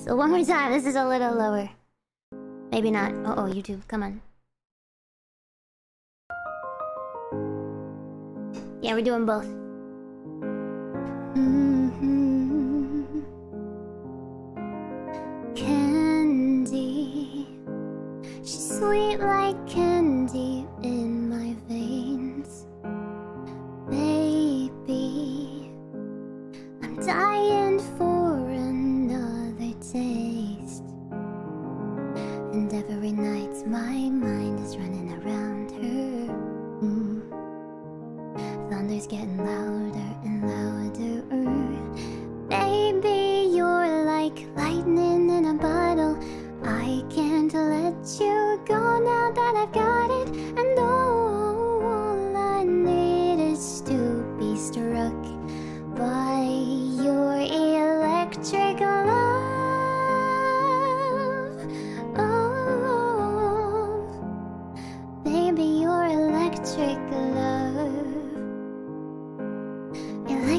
So one more time. This is a little lower. Maybe not. Uh oh, YouTube, come on. Yeah, we're doing both. Mm-hmm. Candy. She's sweet like candy in every night my mind is running around her. Mm. Thunder's getting louder and louder. Baby, you're like lightning in a bottle. I can't let you go now that I've got it.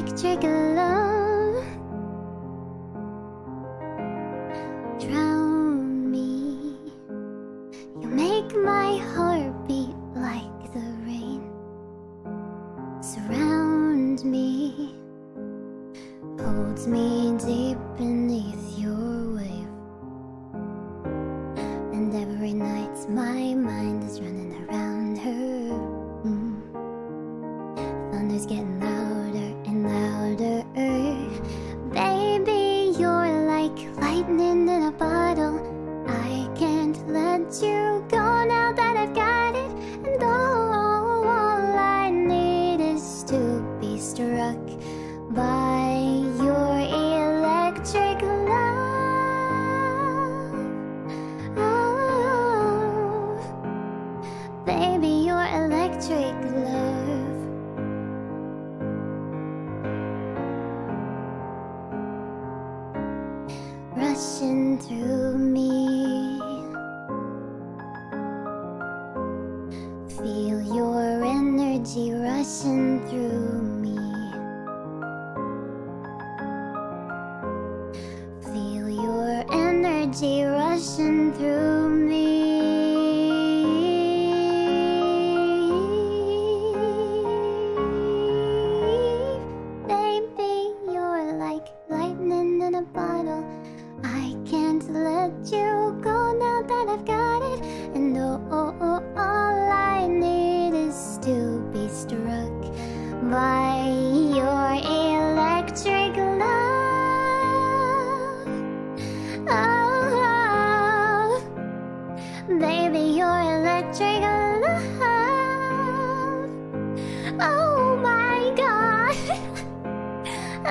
Electric love. Drown me. You make my heart beat like the rain. Surround me. Holds me deep beneath your wave. Electric love. rushing through me. Feel your energy rushing through me. Feel your energy rushing through me. In a bottle. I can't let you go now that I've got it. And oh, oh, oh, all I need is to be struck by your electric love. Oh, baby, your electric love. Oh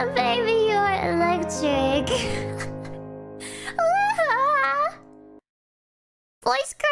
baby, you're electric. Ah! Voice crack.